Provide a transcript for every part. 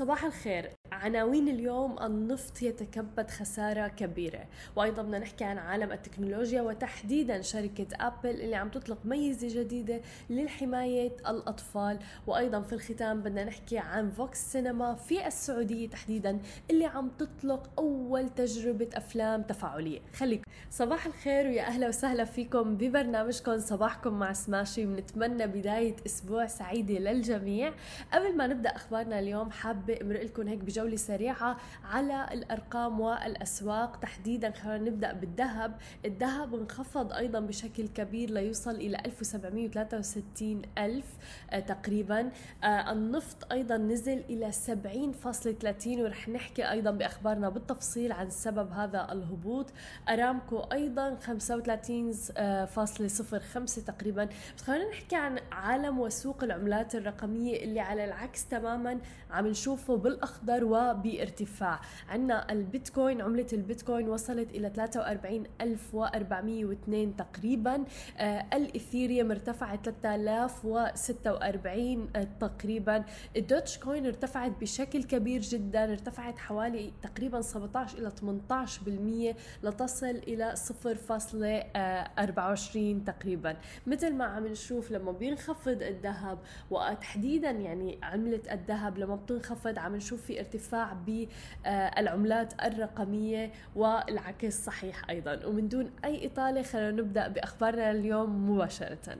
صباح الخير. عناوين اليوم النفط يتكبد خسارة كبيرة. وأيضا بدنا نحكي عن عالم التكنولوجيا وتحديدا شركة أبل اللي عم تطلق ميزة جديدة للحماية الأطفال. وأيضا في الختام بدنا نحكي عن فوكس سينما في السعودية تحديدا اللي عم تطلق أول تجربة أفلام تفاعلية. خليكم صباح الخير ويا أهلا وسهلا فيكم ببرنامجكم صباحكم مع سماشي. بنتمنى بداية أسبوع سعيدة للجميع. قبل ما نبدأ أخبارنا اليوم حابة أمرق لكم هيك بجولة سريعة على الأرقام والأسواق. تحديدا خلينا نبدأ بالذهب. الذهب انخفض أيضا بشكل كبير ليوصل إلى 1763 ألف آه، تقريبا. آه، النفط أيضا نزل إلى 70.30 ورح نحكي أيضا بأخبارنا بالتفصيل عن سبب هذا الهبوط. أرامكو أيضا 35.05 تقريبا. بس خلينا نحكي عن عالم وسوق العملات الرقمية اللي على العكس تماما عم نشوفه بالأخضر وبارتفاع. عندنا البيتكوين عملة البيتكوين وصلت إلى 43402 تقريبا. آه الاثيريوم ارتفعت 3046 آه تقريبا. الدوتش كوين ارتفعت بشكل كبير جدا ارتفعت حوالي تقريبا 17 إلى 18% لتصل إلى 0.24 تقريبا. مثل ما عم نشوف لما بينخفض الذهب وتحديدا يعني عملة الذهب لما بتنخفض عم نشوف في ارتفاع بالعملات الرقمية والعكس صحيح أيضا. ومن دون أي إطالة خلينا نبدأ بأخبارنا اليوم مباشرة.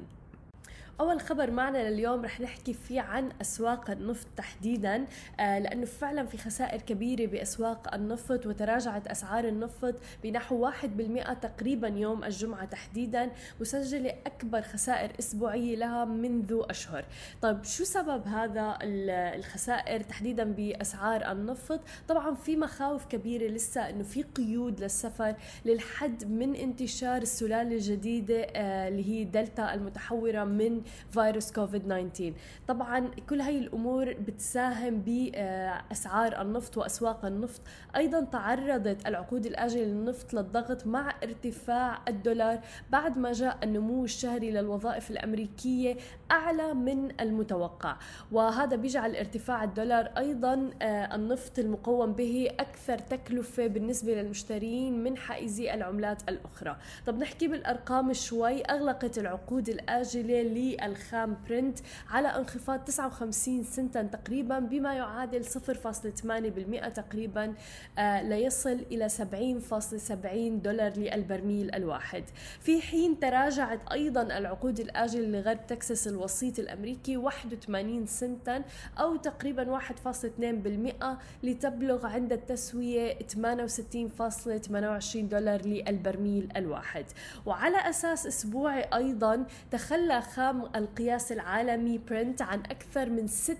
أول خبر معنا لليوم رح نحكي فيه عن أسواق النفط تحديدا آه، لأنه فعلا في خسائر كبيرة بأسواق النفط وتراجعت أسعار النفط بنحو 1% تقريبا يوم الجمعة تحديدا مسجلة أكبر خسائر أسبوعية لها منذ أشهر. طيب شو سبب هذا الخسائر تحديدا بأسعار النفط؟ طبعا في مخاوف كبيرة لسه إنه في قيود للسفر للحد من انتشار السلالة الجديدة آه، اللي هي دلتا المتحورة من فيروس كوفيد 19 طبعا كل هاي الأمور بتساهم بأسعار النفط وأسواق النفط. أيضا تعرضت العقود الاجله للنفط للضغط مع ارتفاع الدولار بعد ما جاء النمو الشهري للوظائف الأمريكية أعلى من المتوقع. وهذا بيجعل ارتفاع الدولار أيضا آه، النفط المقوم به أكثر تكلفة بالنسبة للمشترين من حائزي العملات الأخرى. طب نحكي بالأرقام شوي. أغلقت العقود الآجلة الخام برنت على انخفاض 59 سنتا تقريبا بما يعادل 0.8% تقريبا آه، ليصل إلى 70.70 دولار للبرميل الواحد. في حين تراجعت أيضا العقود الآجلة لغرب تكساس الوسيط الأمريكي 81 سنتا أو تقريبا 1.2% لتبلغ عند التسوية 68.28 دولار للبرميل الواحد. وعلى أساس أسبوعي أيضا تخلى خام القياس العالمي برنت عن أكثر من 6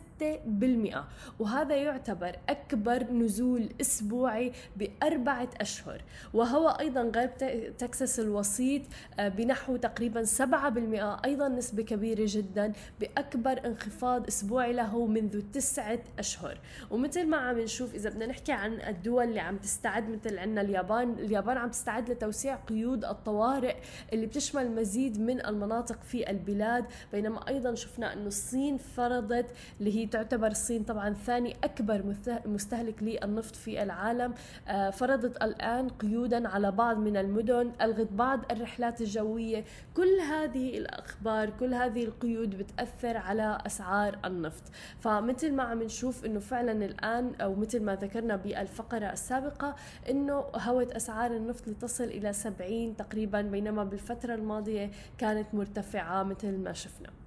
وهذا يعتبر أكبر نزول أسبوعي بأربعة أشهر. وهو أيضا غرب تكساس الوسيط آه، بنحو تقريبا 7% أيضا نسبة كبيرة جدا بأكبر انخفاض أسبوعي له منذ تسعة أشهر. ومثل ما عم نشوف إذا بدنا نحكي عن الدول اللي عم تستعد مثل عندنا اليابان اليابان عم تستعد لتوسيع قيود الطوارئ اللي بتشمل مزيد من المناطق في البلاد. بينما أيضا شفنا إنه الصين فرضت اللي هي تعتبر الصين طبعا ثاني أكبر مستهلك للنفط في العالم. آه، فرضت الآن قيودا على بعض من المدن ألغت بعض الرحلات الجوية. كل هذه الأخبار كل هذه القيود بتأثر على أسعار النفط. فمثل ما عم نشوف إنه فعلا الآن أو مثل ما ذكرنا بالفقرة السابقة إنه هوت أسعار النفط لتصل إلى 70 تقريبا بينما بالفترة الماضية كانت مرتفعة مثل ما شفنا.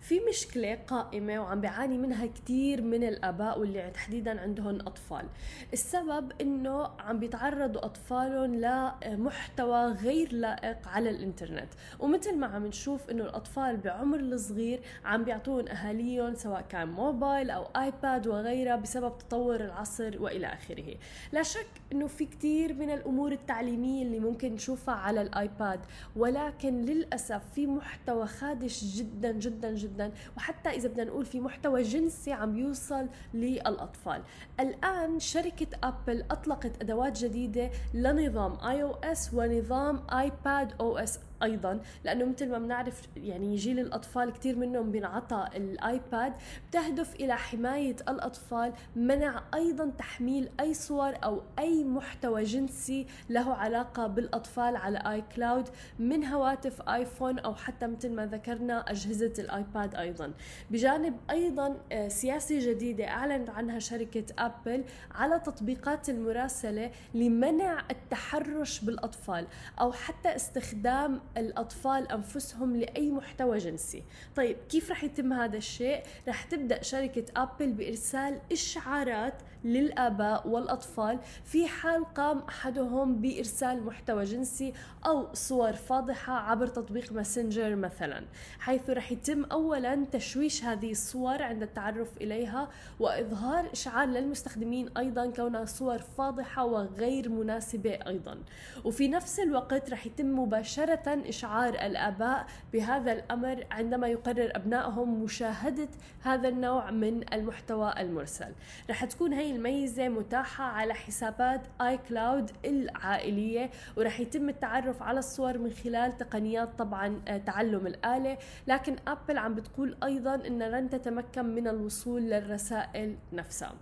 في مشكلة قائمة وعم بيعاني منها كثير من الآباء واللي تحديدا عندهم أطفال. السبب إنه عم بيتعرضوا أطفالهم لمحتوى غير لائق على الإنترنت. ومثل ما عم نشوف إنه الأطفال بعمر الصغير عم بيعطون أهاليهم سواء كان موبايل أو آيباد وغيرها بسبب تطور العصر وإلى آخره. لا شك إنه في كثير من الأمور التعليمية اللي ممكن نشوفها على الآيباد ولكن للأسف في محتوى خادش جدا جدا جدا جدا وحتى إذا بدنا نقول في محتوى جنسي عم بيوصل للأطفال. الآن شركة أبل أطلقت أدوات جديدة لنظام اي أو اس ونظام ايباد أو اس أيضا لأنه مثل ما بنعرف يعني جيل الأطفال كثير منهم بينعطى الآيباد بتهدف إلى حماية الأطفال منع أيضا تحميل أي صور أو أي محتوى جنسي له علاقة بالأطفال على اي كلاود من هواتف آيفون أو حتى مثل ما ذكرنا أجهزة الآيباد أيضا. بجانب أيضا آه، سياسة جديدة أعلنت عنها شركة ابل على تطبيقات المراسلة لمنع التحرش بالأطفال أو حتى استخدام الأطفال أنفسهم لأي محتوى جنسي. طيب كيف رح يتم هذا الشيء؟ رح تبدأ شركة أبل بإرسال إشعارات للآباء والأطفال في حال قام أحدهم بإرسال محتوى جنسي أو صور فاضحة عبر تطبيق ماسنجر مثلا حيث رح يتم أولا تشويش هذه الصور عند التعرف إليها وإظهار إشعار للمستخدمين أيضا كونها صور فاضحة وغير مناسبة أيضا. وفي نفس الوقت رح يتم مباشرة إشعار الآباء بهذا الأمر عندما يقرر أبنائهم مشاهدة هذا النوع من المحتوى المرسل. رح تكون هي الميزة متاحة على حسابات اي كلاود العائلية ورح يتم التعرف على الصور من خلال تقنيات طبعا آه، تعلم الآلة. لكن أبل عم بتقول أيضا ان لن تتمكن من الوصول للرسائل نفسها.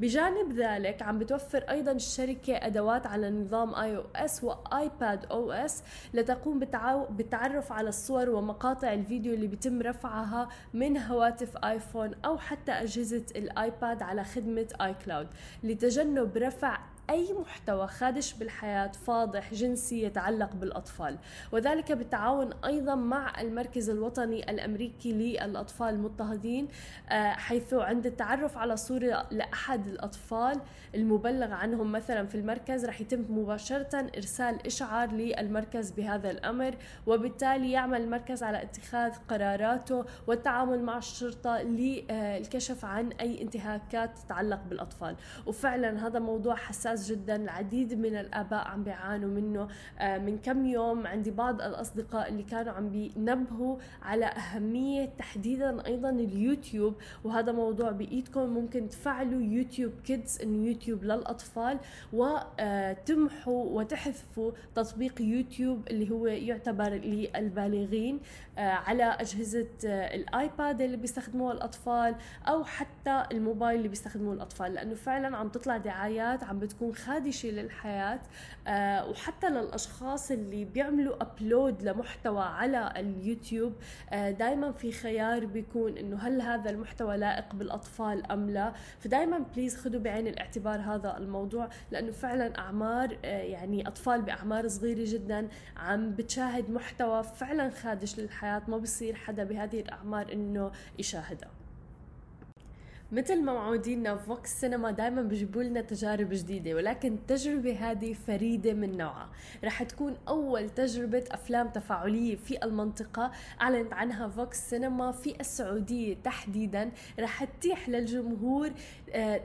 بجانب ذلك عم بتوفر أيضا الشركة أدوات على نظام اي أو اس وايباد أو اس لتقوم بالتعرف على الصور ومقاطع الفيديو اللي بيتم رفعها من هواتف آيفون أو حتى أجهزة الآيباد على خدمة اي كلاود لتجنب رفع أي محتوى خادش بالحياة فاضح جنسي يتعلق بالأطفال. وذلك بالتعاون أيضا مع المركز الوطني الأمريكي للأطفال المضطهدين آه، حيث عند التعرف على صورة لأحد الأطفال المبلغ عنهم مثلا في المركز رح يتم مباشرة إرسال إشعار للمركز بهذا الأمر وبالتالي يعمل المركز على اتخاذ قراراته والتعامل مع الشرطة للكشف عن أي انتهاكات تتعلق بالأطفال. وفعلا هذا موضوع حساس ممتاز جدا. العديد من الآباء عم بيعانوا منه. آه، من كم يوم عندي بعض الأصدقاء اللي كانوا عم بينبهوا على أهمية تحديدا أيضا اليوتيوب وهذا موضوع بإيدكم. ممكن تفعلوا يوتيوب كيدز إنه يوتيوب للأطفال وتمحوا وتحذفوا تطبيق يوتيوب اللي هو يعتبر للبالغين آه، على أجهزة آه، الآيباد اللي بيستخدموها الأطفال أو حتى الموبايل اللي بيستخدموه الأطفال. لأنه فعلا عم تطلع دعايات عم بتكون تكون خادشة للحياة آه وحتى للأشخاص اللي بيعملوا ابلود لمحتوى على اليوتيوب آه دائما في خيار بيكون إنه هل هذا المحتوى لائق بالأطفال أم لا. فدائما بليز خذوا بعين الاعتبار هذا الموضوع لأنه فعلا أعمار آه يعني أطفال بأعمار صغيرة جدا عم بتشاهد محتوى فعلا خادش للحياة ما بصير حدا بهذه الأعمار إنه يشاهدها مثل ما معودينا فوكس سينما دائما بيجيبوا لنا تجارب جديدة ولكن التجربه هذه فريدة من نوعها. رح تكون أول تجربة أفلام تفاعلية في المنطقة. أعلنت عنها فوكس سينما في السعودية تحديدا. رح تتيح للجمهور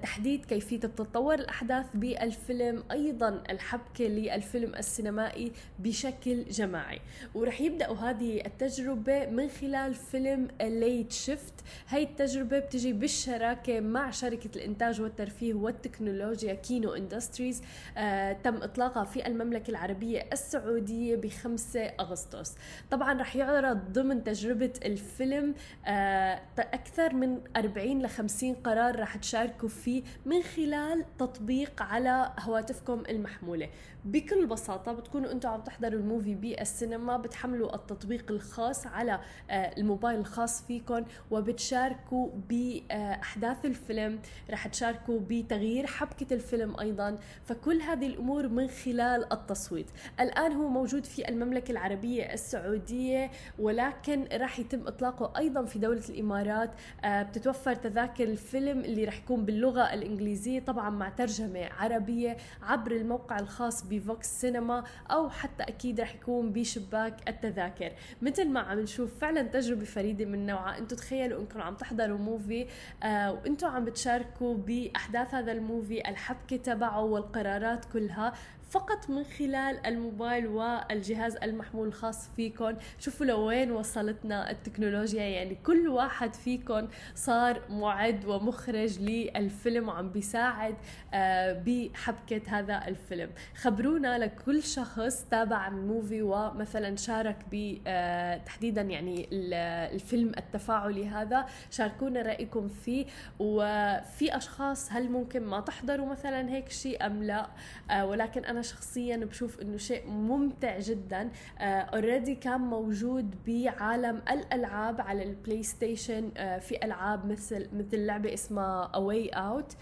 تحديد كيفية تتطور الأحداث بالفيلم أيضا الحبكة للفيلم السينمائي بشكل جماعي. ورح يبداوا هذه التجربة من خلال فيلم ليت شيفت هاي التجربة بتجي بالشراكة شراكه مع شركة الإنتاج والترفيه والتكنولوجيا كينو اندستريز آه تم إطلاقها في المملكة العربية السعودية ب 5 أغسطس. طبعا رح يعرض ضمن تجربة الفيلم آه أكثر من 40 ل 50 قرار رح تشاركوا فيه من خلال تطبيق على هواتفكم المحمولة. بكل بساطة بتكونوا أنتم عم تحضروا الموفي بالسينما بتحملوا التطبيق الخاص على آه، الموبايل الخاص فيكم وبتشاركوا بأحداث الفيلم. رح تشاركوا بتغيير حبكة الفيلم أيضا. فكل هذه الأمور من خلال التصويت. الآن هو موجود في المملكة العربية السعودية ولكن رح يتم إطلاقه أيضا في دولة الإمارات. آه، بتتوفر تذاكر الفيلم اللي رح يكون باللغة الإنجليزية طبعا مع ترجمة عربية عبر الموقع الخاص بفوكس سينما أو حتى أكيد رح يكون بشباك التذاكر. مثل ما عم نشوف فعلا تجربة فريدة من نوعها. أنتم تخيلوا إنكم عم تحضروا موفي آه وأنتم عم بتشاركوا بأحداث هذا الموفي الحبكة تبعه والقرارات كلها. فقط من خلال الموبايل والجهاز المحمول الخاص فيكم شوفوا لوين وصلتنا التكنولوجيا يعني كل واحد فيكم صار معد ومخرج للفيلم وعم بيساعد آه، بحبكة هذا الفيلم. خبرونا لكل شخص تابع الموفي ومثلا شارك ب آه، تحديدا يعني الفيلم التفاعلي هذا. شاركونا رأيكم فيه. وفي أشخاص هل ممكن ما تحضروا مثلا هيك شيء أم لا؟ آه، ولكن أنا شخصيا بشوف إنه شيء ممتع جدا. اوريدي كان موجود بعالم الألعاب على البلاي ستيشن في ألعاب مثل مثل لعبة اسمها أواي أوت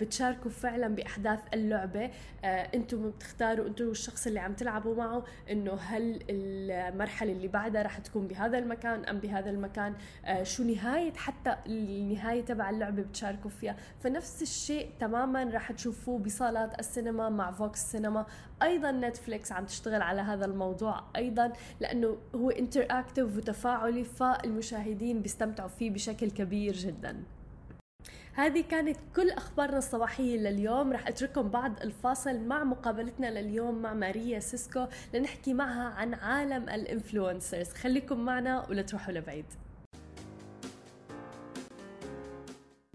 بتشاركوا فعلا بأحداث اللعبة. أنتم بتختاروا أنتم والشخص اللي عم تلعبوا معه إنه هل المرحلة اللي بعدها رح تكون بهذا المكان أم بهذا المكان. آه شو نهاية حتى النهاية تبع اللعبة بتشاركوا فيها. فنفس الشيء تماما رح تشوفوه بصالات السينما مع فوكس سينما أيضا نتفليكس عم تشتغل على هذا الموضوع أيضا لأنه هو انتراكتيف وتفاعلي فالمشاهدين بيستمتعوا فيه بشكل كبير جدا. هذه كانت كل أخبارنا الصباحية لليوم. رح أترككم بعد الفاصل مع مقابلتنا لليوم مع ماريا سيسكو لنحكي معها عن عالم الإنفلونسرز. خليكم معنا ولا تروحوا لبعيد.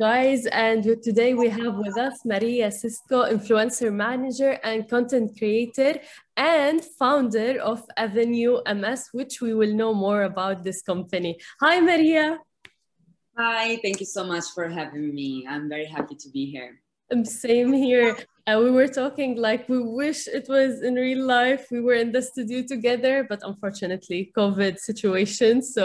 Guys and today we have with us Maria Cisco influencer manager and content creator and founder of Avenue MS which we will know more about this company hi Maria Hi, thank you so much for having me. I'm very happy to be here. I'm same here. Uh, we were talking like we wish it was in real life. We were in the studio together, but unfortunately, COVID situation. So,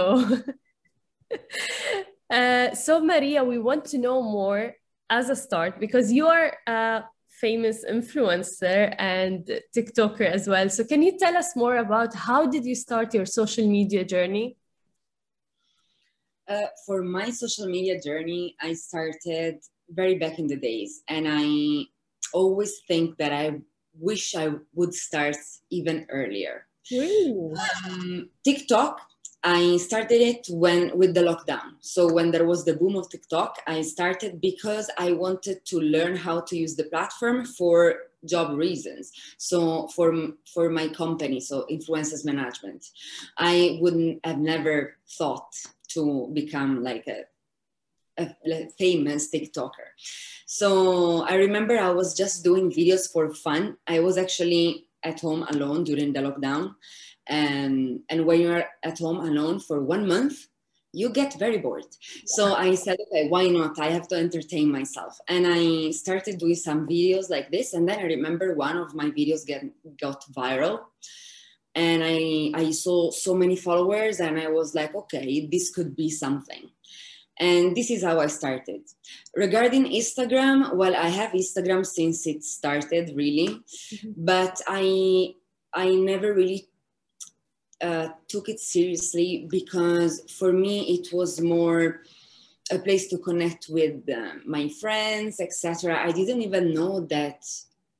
uh, so Maria, we want to know more as a start because you are a famous influencer and TikToker as well. So, can you tell us more about how did you start your social media journey? Uh, for my social media journey, I started very back in the days, and I always think that I wish I would start even earlier. Um, TikTok, I started it when with the lockdown. So when there was the boom of TikTok, I started because I wanted to learn how to use the platform for job reasons. So for for my company, so influencers management, I wouldn't have never thought to become like a, a, famous TikToker. So I remember I was just doing videos for fun. I was actually at home alone during the lockdown. And, and when you're at home alone for one month, you get very bored. So I said, okay, why not? I have to entertain myself. And I started doing some videos like this. And then I remember one of my videos get, got viral and I, I saw so many followers and i was like okay this could be something and this is how i started regarding instagram well i have instagram since it started really mm-hmm. but i i never really uh, took it seriously because for me it was more a place to connect with uh, my friends etc i didn't even know that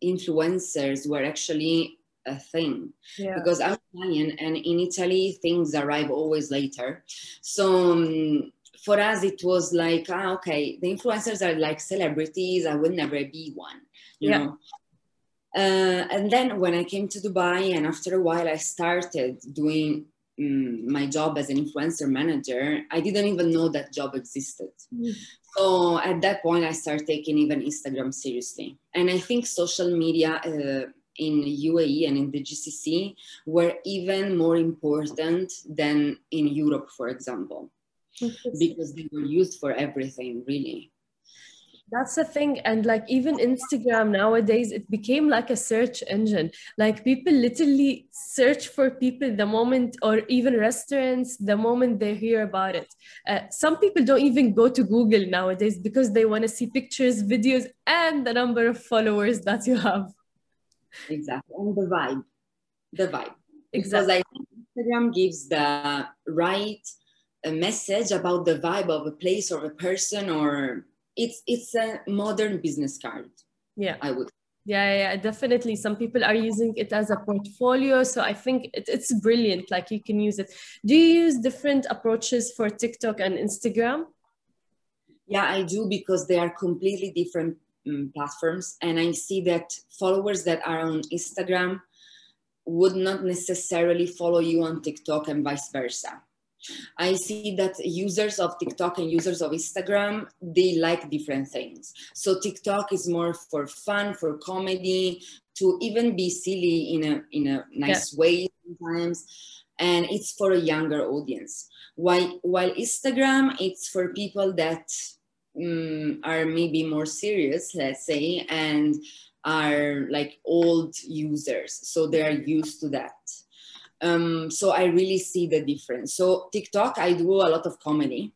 influencers were actually a thing yeah. because I'm Italian and in Italy things arrive always later. So um, for us it was like ah, okay the influencers are like celebrities. I will never be one, you yeah. know. Uh, and then when I came to Dubai and after a while I started doing um, my job as an influencer manager, I didn't even know that job existed. Mm. So at that point, I started taking even Instagram seriously. And I think social media uh, in UAE and in the GCC were even more important than in Europe, for example, because they were used for everything, really. That's the thing. And like even Instagram nowadays, it became like a search engine. Like people literally search for people the moment, or even restaurants, the moment they hear about it. Uh, some people don't even go to Google nowadays because they want to see pictures, videos, and the number of followers that you have. Exactly. And the vibe. The vibe. Exactly. Because Instagram gives the right message about the vibe of a place or a person or it's it's a modern business card. Yeah. I would yeah, yeah, definitely. Some people are using it as a portfolio. So I think it, it's brilliant. Like you can use it. Do you use different approaches for TikTok and Instagram? Yeah, I do because they are completely different um, platforms, and I see that followers that are on Instagram would not necessarily follow you on TikTok and vice versa. I see that users of TikTok and users of Instagram, they like different things. So TikTok is more for fun, for comedy, to even be silly in a in a nice yeah. way sometimes. And it's for a younger audience. While while Instagram, it's for people that um, are maybe more serious, let's say, and are like old users. So they are used to that. Um, so I really see the difference. So TikTok, I do a lot of comedy.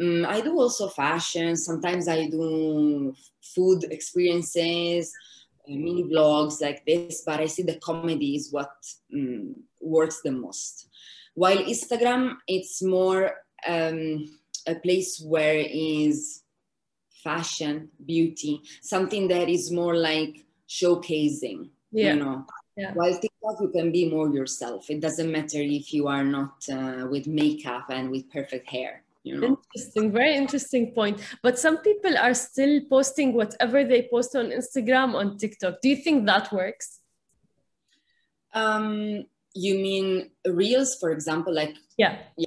Um, I do also fashion. Sometimes I do food experiences, uh, mini vlogs like this. But I see the comedy is what um, works the most. While Instagram, it's more um, a place where is fashion, beauty, something that is more like showcasing. Yeah. You know, yeah. While you can be more yourself. It doesn't matter if you are not uh, with makeup and with perfect hair. You know? Interesting, very interesting point. But some people are still posting whatever they post on Instagram on TikTok. Do you think that works? Um, you mean reels, for example? Like yeah, yeah,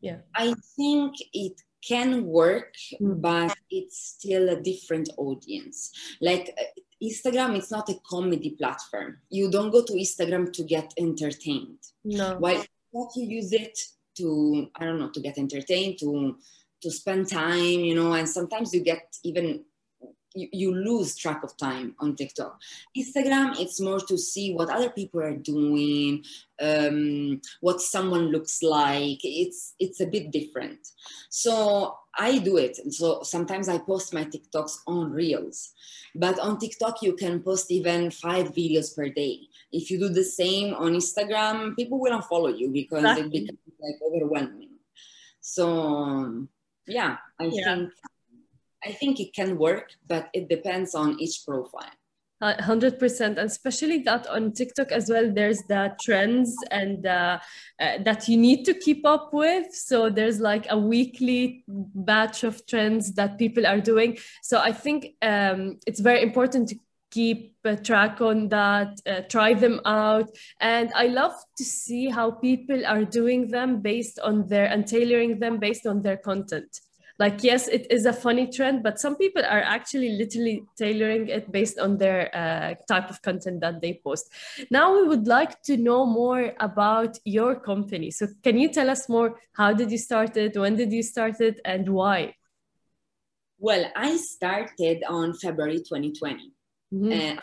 yeah. I think it can work, mm. but it's still a different audience. Like Instagram it's not a comedy platform. You don't go to Instagram to get entertained. No. While you use it to, I don't know, to get entertained, to to spend time, you know, and sometimes you get even you, you lose track of time on TikTok. Instagram, it's more to see what other people are doing, um, what someone looks like. It's it's a bit different. So I do it. So sometimes I post my TikToks on Reels, but on TikTok you can post even five videos per day. If you do the same on Instagram, people will unfollow you because exactly. it becomes like overwhelming. So yeah, I yeah. think I think it can work, but it depends on each profile. Hundred percent, and especially that on TikTok as well. There's the trends and uh, uh, that you need to keep up with. So there's like a weekly batch of trends that people are doing. So I think um, it's very important to keep track on that, uh, try them out. And I love to see how people are doing them based on their and tailoring them based on their content like yes it is a funny trend but some people are actually literally tailoring it based on their uh, type of content that they post. Now we would like to know more about your company. So can you tell us more? How did you start it? When did you start it? And why? Well i started on february 2020 mm-hmm.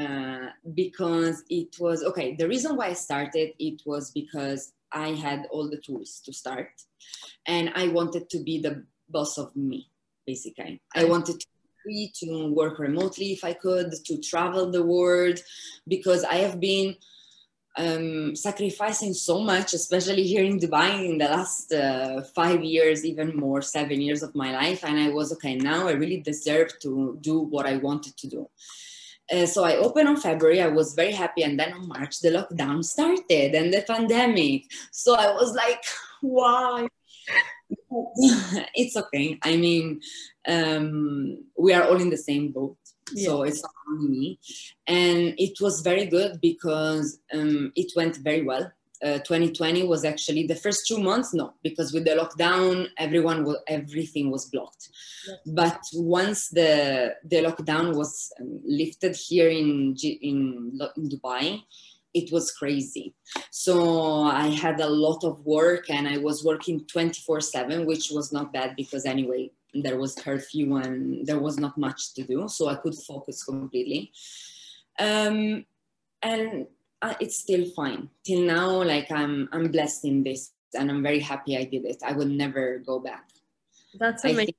uh, because it was okay the reason why i started it was because i had all the tools to start and I wanted to be the boss of me, basically. I wanted to free to work remotely if I could, to travel the world, because I have been um, sacrificing so much, especially here in Dubai in the last uh, five years, even more, seven years of my life. And I was okay, now I really deserve to do what I wanted to do. Uh, so I opened on February. I was very happy. And then on March, the lockdown started and the pandemic. So I was like, why? it's okay. I mean, um, we are all in the same boat. Yeah. So it's not only me. And it was very good because um, it went very well. Uh, 2020 was actually the first two months no because with the lockdown everyone was everything was blocked yes. but once the the lockdown was um, lifted here in in, in dubai it was crazy. So I had a lot of work and I was working 24 7, which was not bad because anyway, there was curfew and there was not much to do. So I could focus completely. Um, and uh, it's still fine. Till now, like I'm, I'm blessed in this and I'm very happy I did it. I will never go back. That's amazing.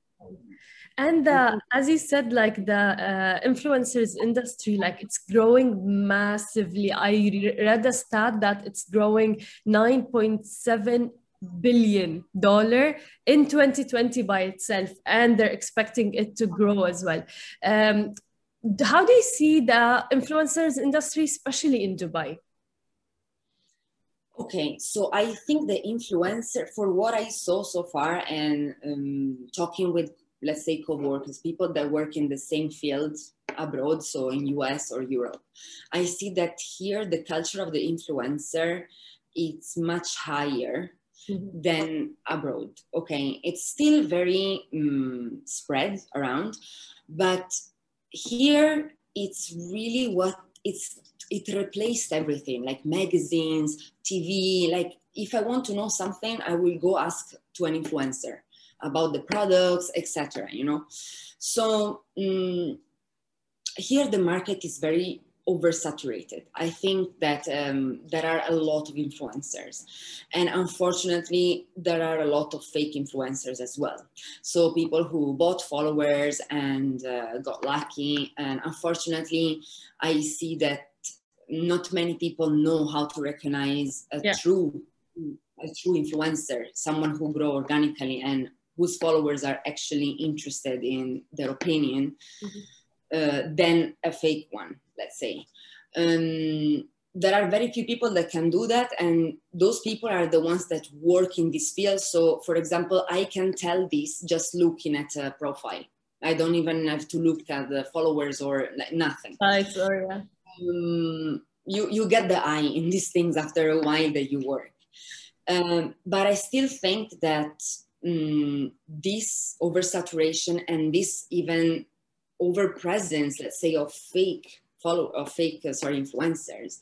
And uh, as you said, like the uh, influencers industry, like it's growing massively. I read a stat that it's growing 9.7 billion dollar in 2020 by itself, and they're expecting it to grow as well. Um, how do you see the influencers industry, especially in Dubai? Okay, so I think the influencer, for what I saw so far, and um, talking with let's say co-workers people that work in the same field abroad so in us or europe i see that here the culture of the influencer it's much higher mm-hmm. than abroad okay it's still very um, spread around but here it's really what it's it replaced everything like magazines tv like if i want to know something i will go ask to an influencer about the products etc you know? So um, here the market is very oversaturated. I think that um, there are a lot of influencers, and unfortunately, there are a lot of fake influencers as well. So people who bought followers and uh, got lucky, and unfortunately, I see that not many people know how to recognize a yeah. true a true influencer, someone who grow organically and whose followers are actually interested in their opinion. Mm-hmm. Uh, than a fake one let's say. Um, there are very few people that can do that and those people are the ones that work in this field so for example i can tell this just looking at a profile i don't even have to look at the followers or nothing I saw, yeah. Um, you you get the eye in these things after a while that you work um, but i still think that um, this oversaturation and this even over presence let's say of fake follow or fake uh, sorry influencers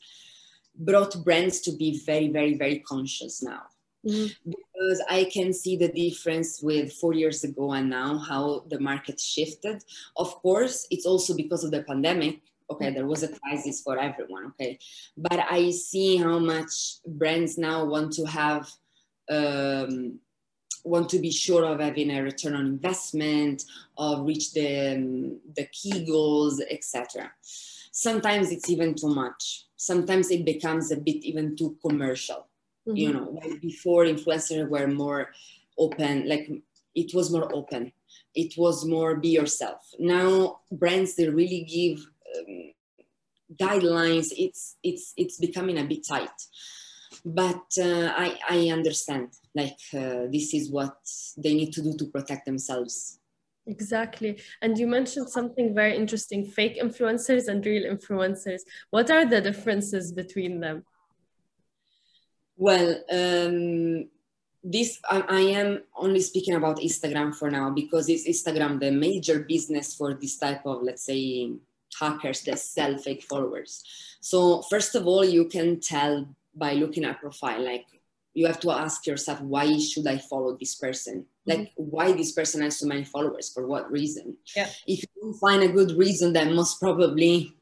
brought brands to be very very very conscious now. Mm-hmm. because i can see the difference with four years ago and now how the market shifted. Of course it's also because of the pandemic. Okay there was a crisis for everyone okay? But i see how much brands now want to have um, want to be sure of having a return on investment of reach the, um, the key goals etc sometimes it's even too much. Sometimes it becomes a bit even too commercial. Mm-hmm. you know before influencers were more open like it was more open. It was more be yourself. Now brands they really give um, guidelines. It's it's it's becoming a bit tight. But uh, I, I understand like uh, this is what they need to do to protect themselves Exactly. And you mentioned something very interesting fake influencers and real influencers. What are the differences between them? Well, um, this I, I, am only speaking about Instagram for now because it's Instagram the major business for this type of, let's say, hackers that sell fake followers. So, first of all, you can tell by looking at profile, like you have to ask yourself why should i follow this person mm-hmm. like why this person has so many followers for what reason yeah. if you find a good reason then most probably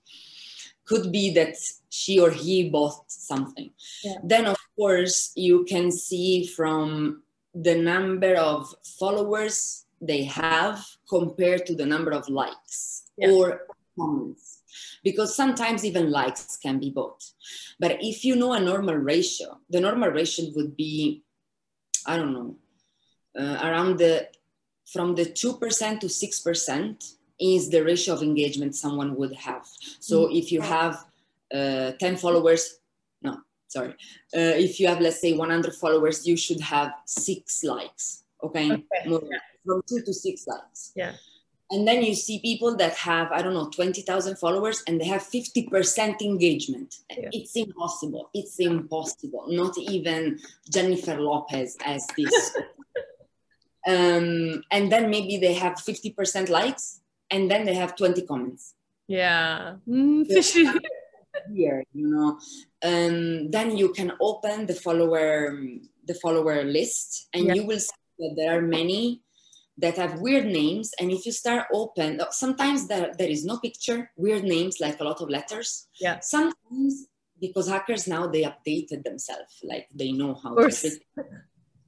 could be that she or he bought something yeah. then of course you can see from the number of followers they have compared to the number of likes yeah. or comments because sometimes even likes can be bought. But if you know a normal ratio, the normal ratio would be, I don't know, uh, around the from the 2% to 6% is the ratio of engagement someone would have. So mm-hmm. if you have uh, 10 followers, no, sorry. Uh, if you have, let's say, 100 followers, you should have six likes, okay? okay. From two to six likes. Yeah and then you see people that have i don't know 20000 followers and they have 50% engagement. Yeah. it's impossible. It's impossible. Not even jennifer lopez as this. Um, and then maybe they have 50% likes and then they have 20 comments. Yeah. Mm, here you know? Um, then you can open the follower the follower list and yeah. you will see that there are many that have weird names and if you start open sometimes there, there is no picture weird names like a lot of letters. Yeah. Sometimes because hackers now they updated themselves like they know how to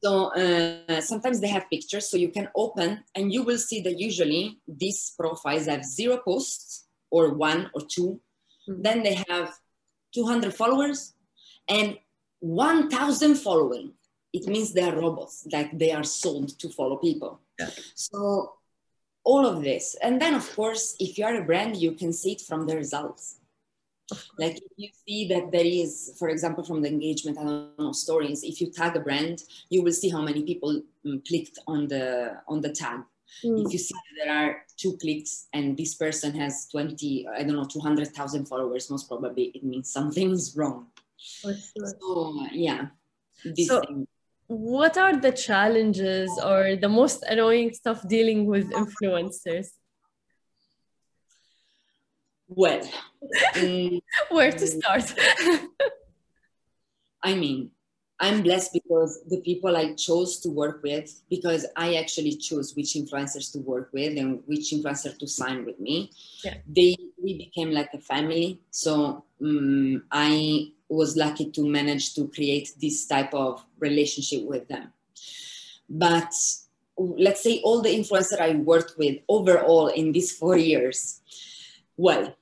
so uh, sometimes they have pictures so you can open and you will see that usually these profiles have zero posts or one or 2 mm-hmm. then they have 200 followers and 1000 following it means they are robots like they are sold to follow people yeah. So all of this. And then of course, if you are a brand, you can see it from the results. Like if you see that there is, for example, from the engagement, I don't know, stories, if you tag a brand, you will see how many people um, clicked on the on the tag. Mm. If you see that there are two clicks and this person has 20, I don't know, 200,000 followers, most probably it means something is wrong. Sure. So, yeah. so, thing. What are the challenges or the most annoying stuff dealing with influencers? Well, um, where to start? I mean, I'm blessed because the people I chose to work with, because I actually choose which influencers to work with and which influencer to sign with me. Yeah. They we became like a family. So um, I was lucky to manage to create this type of relationship with them. But let's say all the influencers I worked with overall in these four years, well,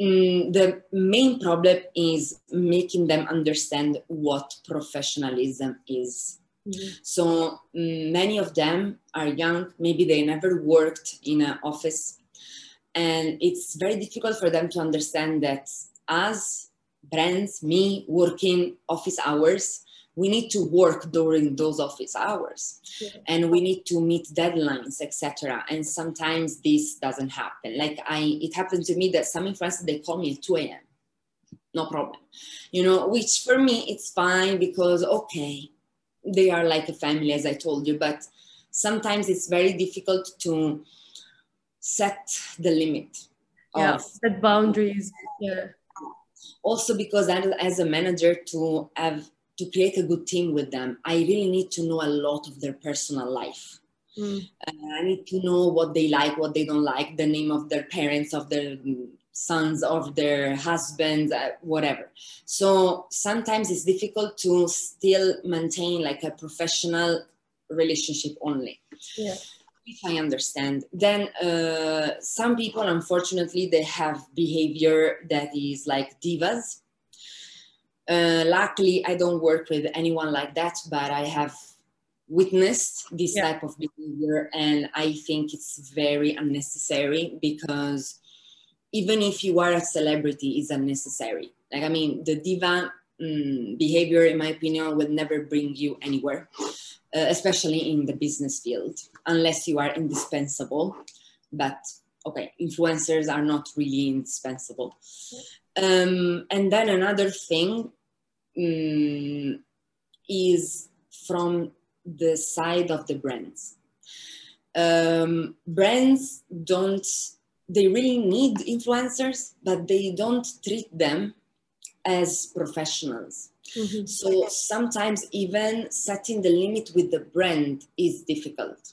Mm, the main problem is making them understand what professionalism is. Mm-hmm. So mm, many of them are young, maybe they never worked in an office, and it's very difficult for them to understand that as brands, me working office hours, we need to work during those office hours. Yeah. and we need to meet deadlines etc and sometimes this doesn't happen. Like i it happened to me that some influencers they call me at 2 a.m no problem. You know which for me it's fine because okay they are like a family as i told you. But sometimes it's very difficult to set the limit yeah set boundaries yeah also because as a manager to have to create a good team with them, I really need to know a lot of their personal life. Mm. Uh, I need to know what they like, what they don't like, the name of their parents, of their sons, of their husbands, uh, whatever. So sometimes it's difficult to still maintain like a professional relationship only. Yeah. If I understand, then uh, some people, unfortunately, they have behavior that is like divas uh, luckily, I don't work with anyone like that, but I have witnessed this yeah. type of behavior, and I think it's very unnecessary because even if you are a celebrity, it's unnecessary. Like, I mean, the diva um, behavior, in my opinion, will never bring you anywhere, especially in the business field, unless you are indispensable. But okay, influencers are not really indispensable. Um, and then another thing um, is from the side of the brands. Um, brands don't, they really need influencers, but they don't treat them as professionals. Mm-hmm. So sometimes even setting the limit with the brand is difficult.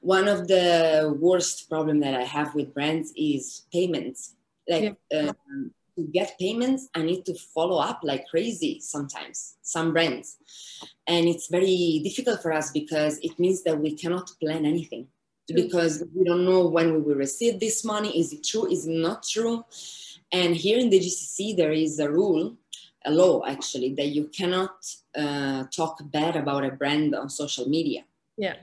One of the worst problem that I have with brands is payments. Like yeah. um, to get payments, I need to follow up like crazy sometimes, some brands. And it's very difficult for us because it means that we cannot plan anything because we don't know when we will receive this money. Is it true? Is it not true? And here in the GCC, there is a rule, a law actually, that you cannot uh, talk bad about a brand on social media. Yeah.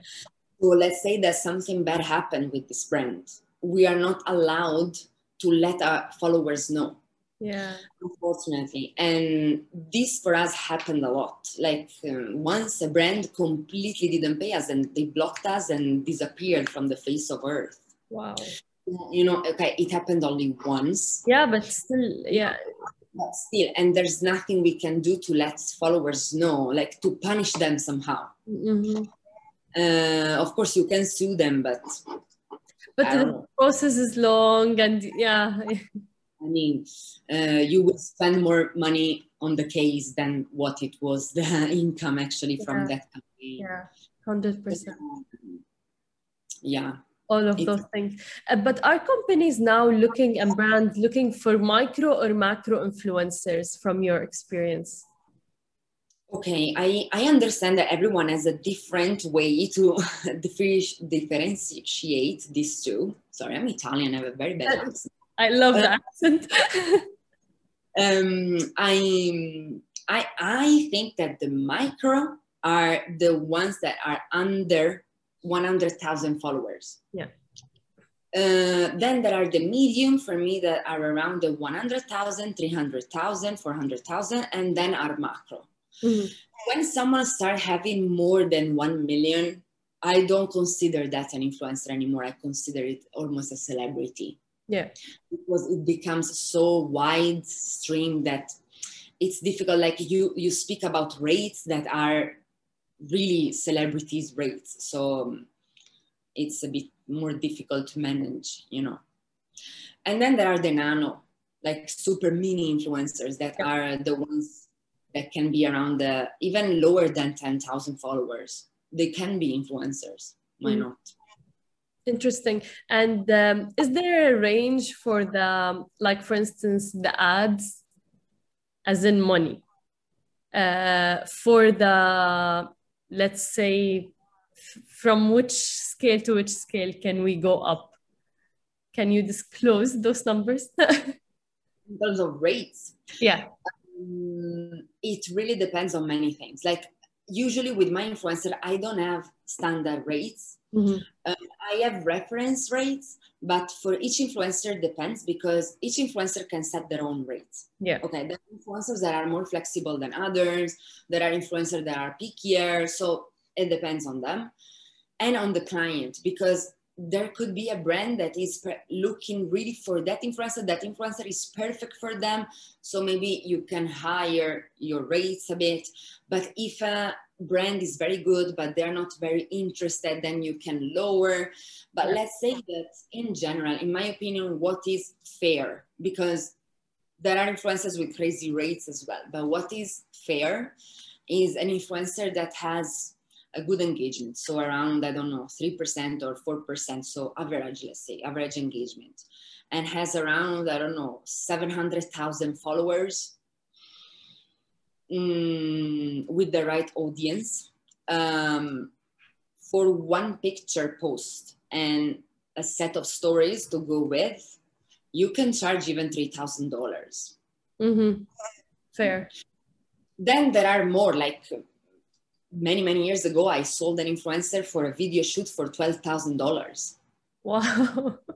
So let's say that something bad happened with this brand. We are not allowed to let our followers know yeah unfortunately and this for us happened a lot like um, once a brand completely didn't pay us and they blocked us and disappeared from the face of earth wow you know okay it happened only once yeah but still yeah but still and there's nothing we can do to let followers know like to punish them somehow mm-hmm. uh, of course you can sue them but but the know. process is long and yeah I mean, uh, you will spend more money on the case than what it was the income actually yeah. from that campaign. Yeah, hundred percent. Yeah. All of those things. Uh, but are companies now looking and brands looking for micro or macro influencers from your experience? Okay, I, I understand that everyone has a different way to differentiate these two. Sorry, I'm Italian, I have a very bad accent. I love the accent. um, I, I, I think that the micro are the ones that are under 100,000 followers. Yeah. Uh, then there are the medium for me that are around the 100,000, 300,000, 400,000, and then are macro. Mm-hmm. When someone start having more than 1 million, I don't consider that an influencer anymore. I consider it almost a celebrity. Yeah. Because it becomes so wide stream that it's difficult. Like you you speak about rates that are really celebrities rates. So um, it's a bit more difficult to manage, you know. And then there are the nano, like super mini influencers that are the ones that can be around the even lower than 10,000 followers. They can be influencers. Why mm. not? Interesting. And um, is there a range for the, like, for instance, the ads, as in money, uh, for the, let's say, from which scale to which scale can we go up? Can you disclose those numbers? In terms of rates? Yeah. Um, it really depends on many things. Like usually with my influencer, I don't have standard rates. Mm-hmm. Uh, I have reference rates, but for each influencer depends because each influencer can set their own rates. Yeah. Okay. There are influencers that are more flexible than others. There are influencers that are pickier. So it depends on them and on the client because there could be a brand that is looking really for that influencer that influencer is perfect for them. So maybe you can hire your rates a bit. But if a brand is very good but they're not very interested then you can lower. But let's say that in general in my opinion what is fair? Because there are influencers with crazy rates as well. But what is fair is an influencer that has a good engagement. So around, I don't know, 3% or 4%. So average, let's say, average engagement. And has around, I don't know, 700,000 followers mm, with the right audience um, for one picture post and a set of stories to go with, you can charge even $3,000. Mm-hmm. Fair. Then there are more like many many years ago i sold an influencer for a video shoot for $12000 wow.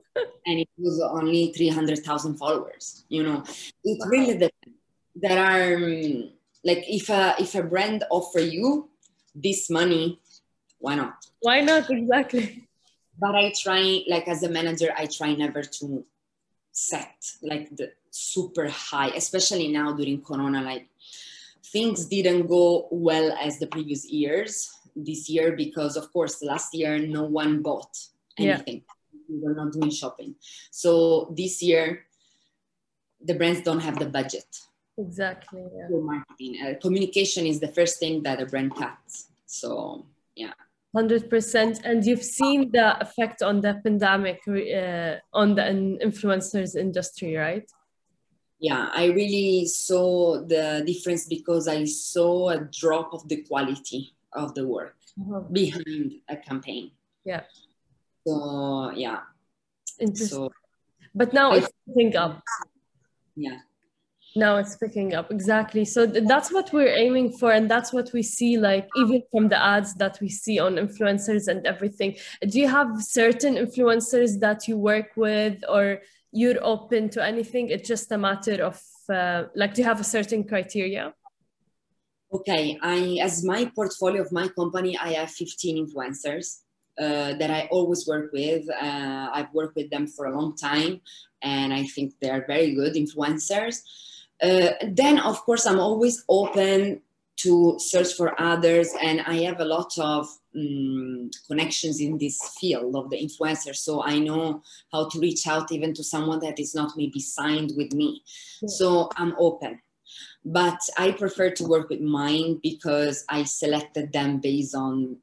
And it was only 300000 followers you know? It wow. really depends there are um, like if a if a brand offer you this money why not? Why not? Exactly. But i try like as a manager i try never to set like the super high especially now during corona like things didn't go well as the previous years this year because of course last year no one bought anything. Yeah. we were not doing shopping. So this year the brands don't have the budget exactly yeah. for marketing. Uh, communication is the first thing that a brand cuts. So yeah. 100% and you've seen the effect on the pandemic uh, on the influencers industry right yeah, I really saw the difference because I saw a drop of the quality of the work uh-huh. behind a campaign. Yeah. So yeah. Interesting. So, but now I, it's picking up. Yeah. Now it's picking up exactly. So th- that's what we're aiming for, and that's what we see. Like even from the ads that we see on influencers and everything. Do you have certain influencers that you work with, or you're open to anything. It's just a matter of uh, like do you have a certain criteria? Okay i as my portfolio of my company i have 15 influencers uh, that i always work with. Uh, i've worked with them for a long time and i think they are very good influencers. Uh, then of course i'm always open to search for others and i have a lot of um, connections in this field of the influencer so i know how to reach out even to someone that is not maybe signed with me. Yeah. so i'm open. But i prefer to work with mine because i selected them based on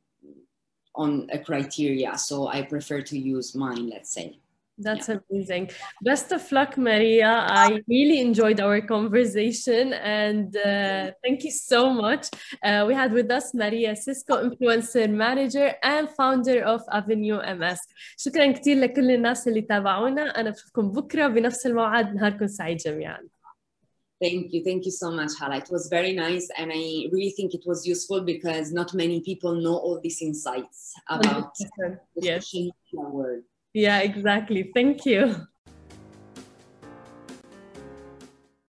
on a criteria so i prefer to use mine let's say that's yeah. amazing. Best of luck, Maria. I really enjoyed our conversation and uh, thank you so much. Uh, we had with us Maria Cisco, influencer manager and founder of Avenue MS. شكرا كثير لكل الناس اللي تابعونا. أنا بشوفكم بكرة بنفس الموعد. نهاركم سعيد جميعا. Thank you. Thank you so much, Hala. It was very nice. And I really think it was useful because not many people know all these insights about yes. the world. Yeah, exactly. Thank you.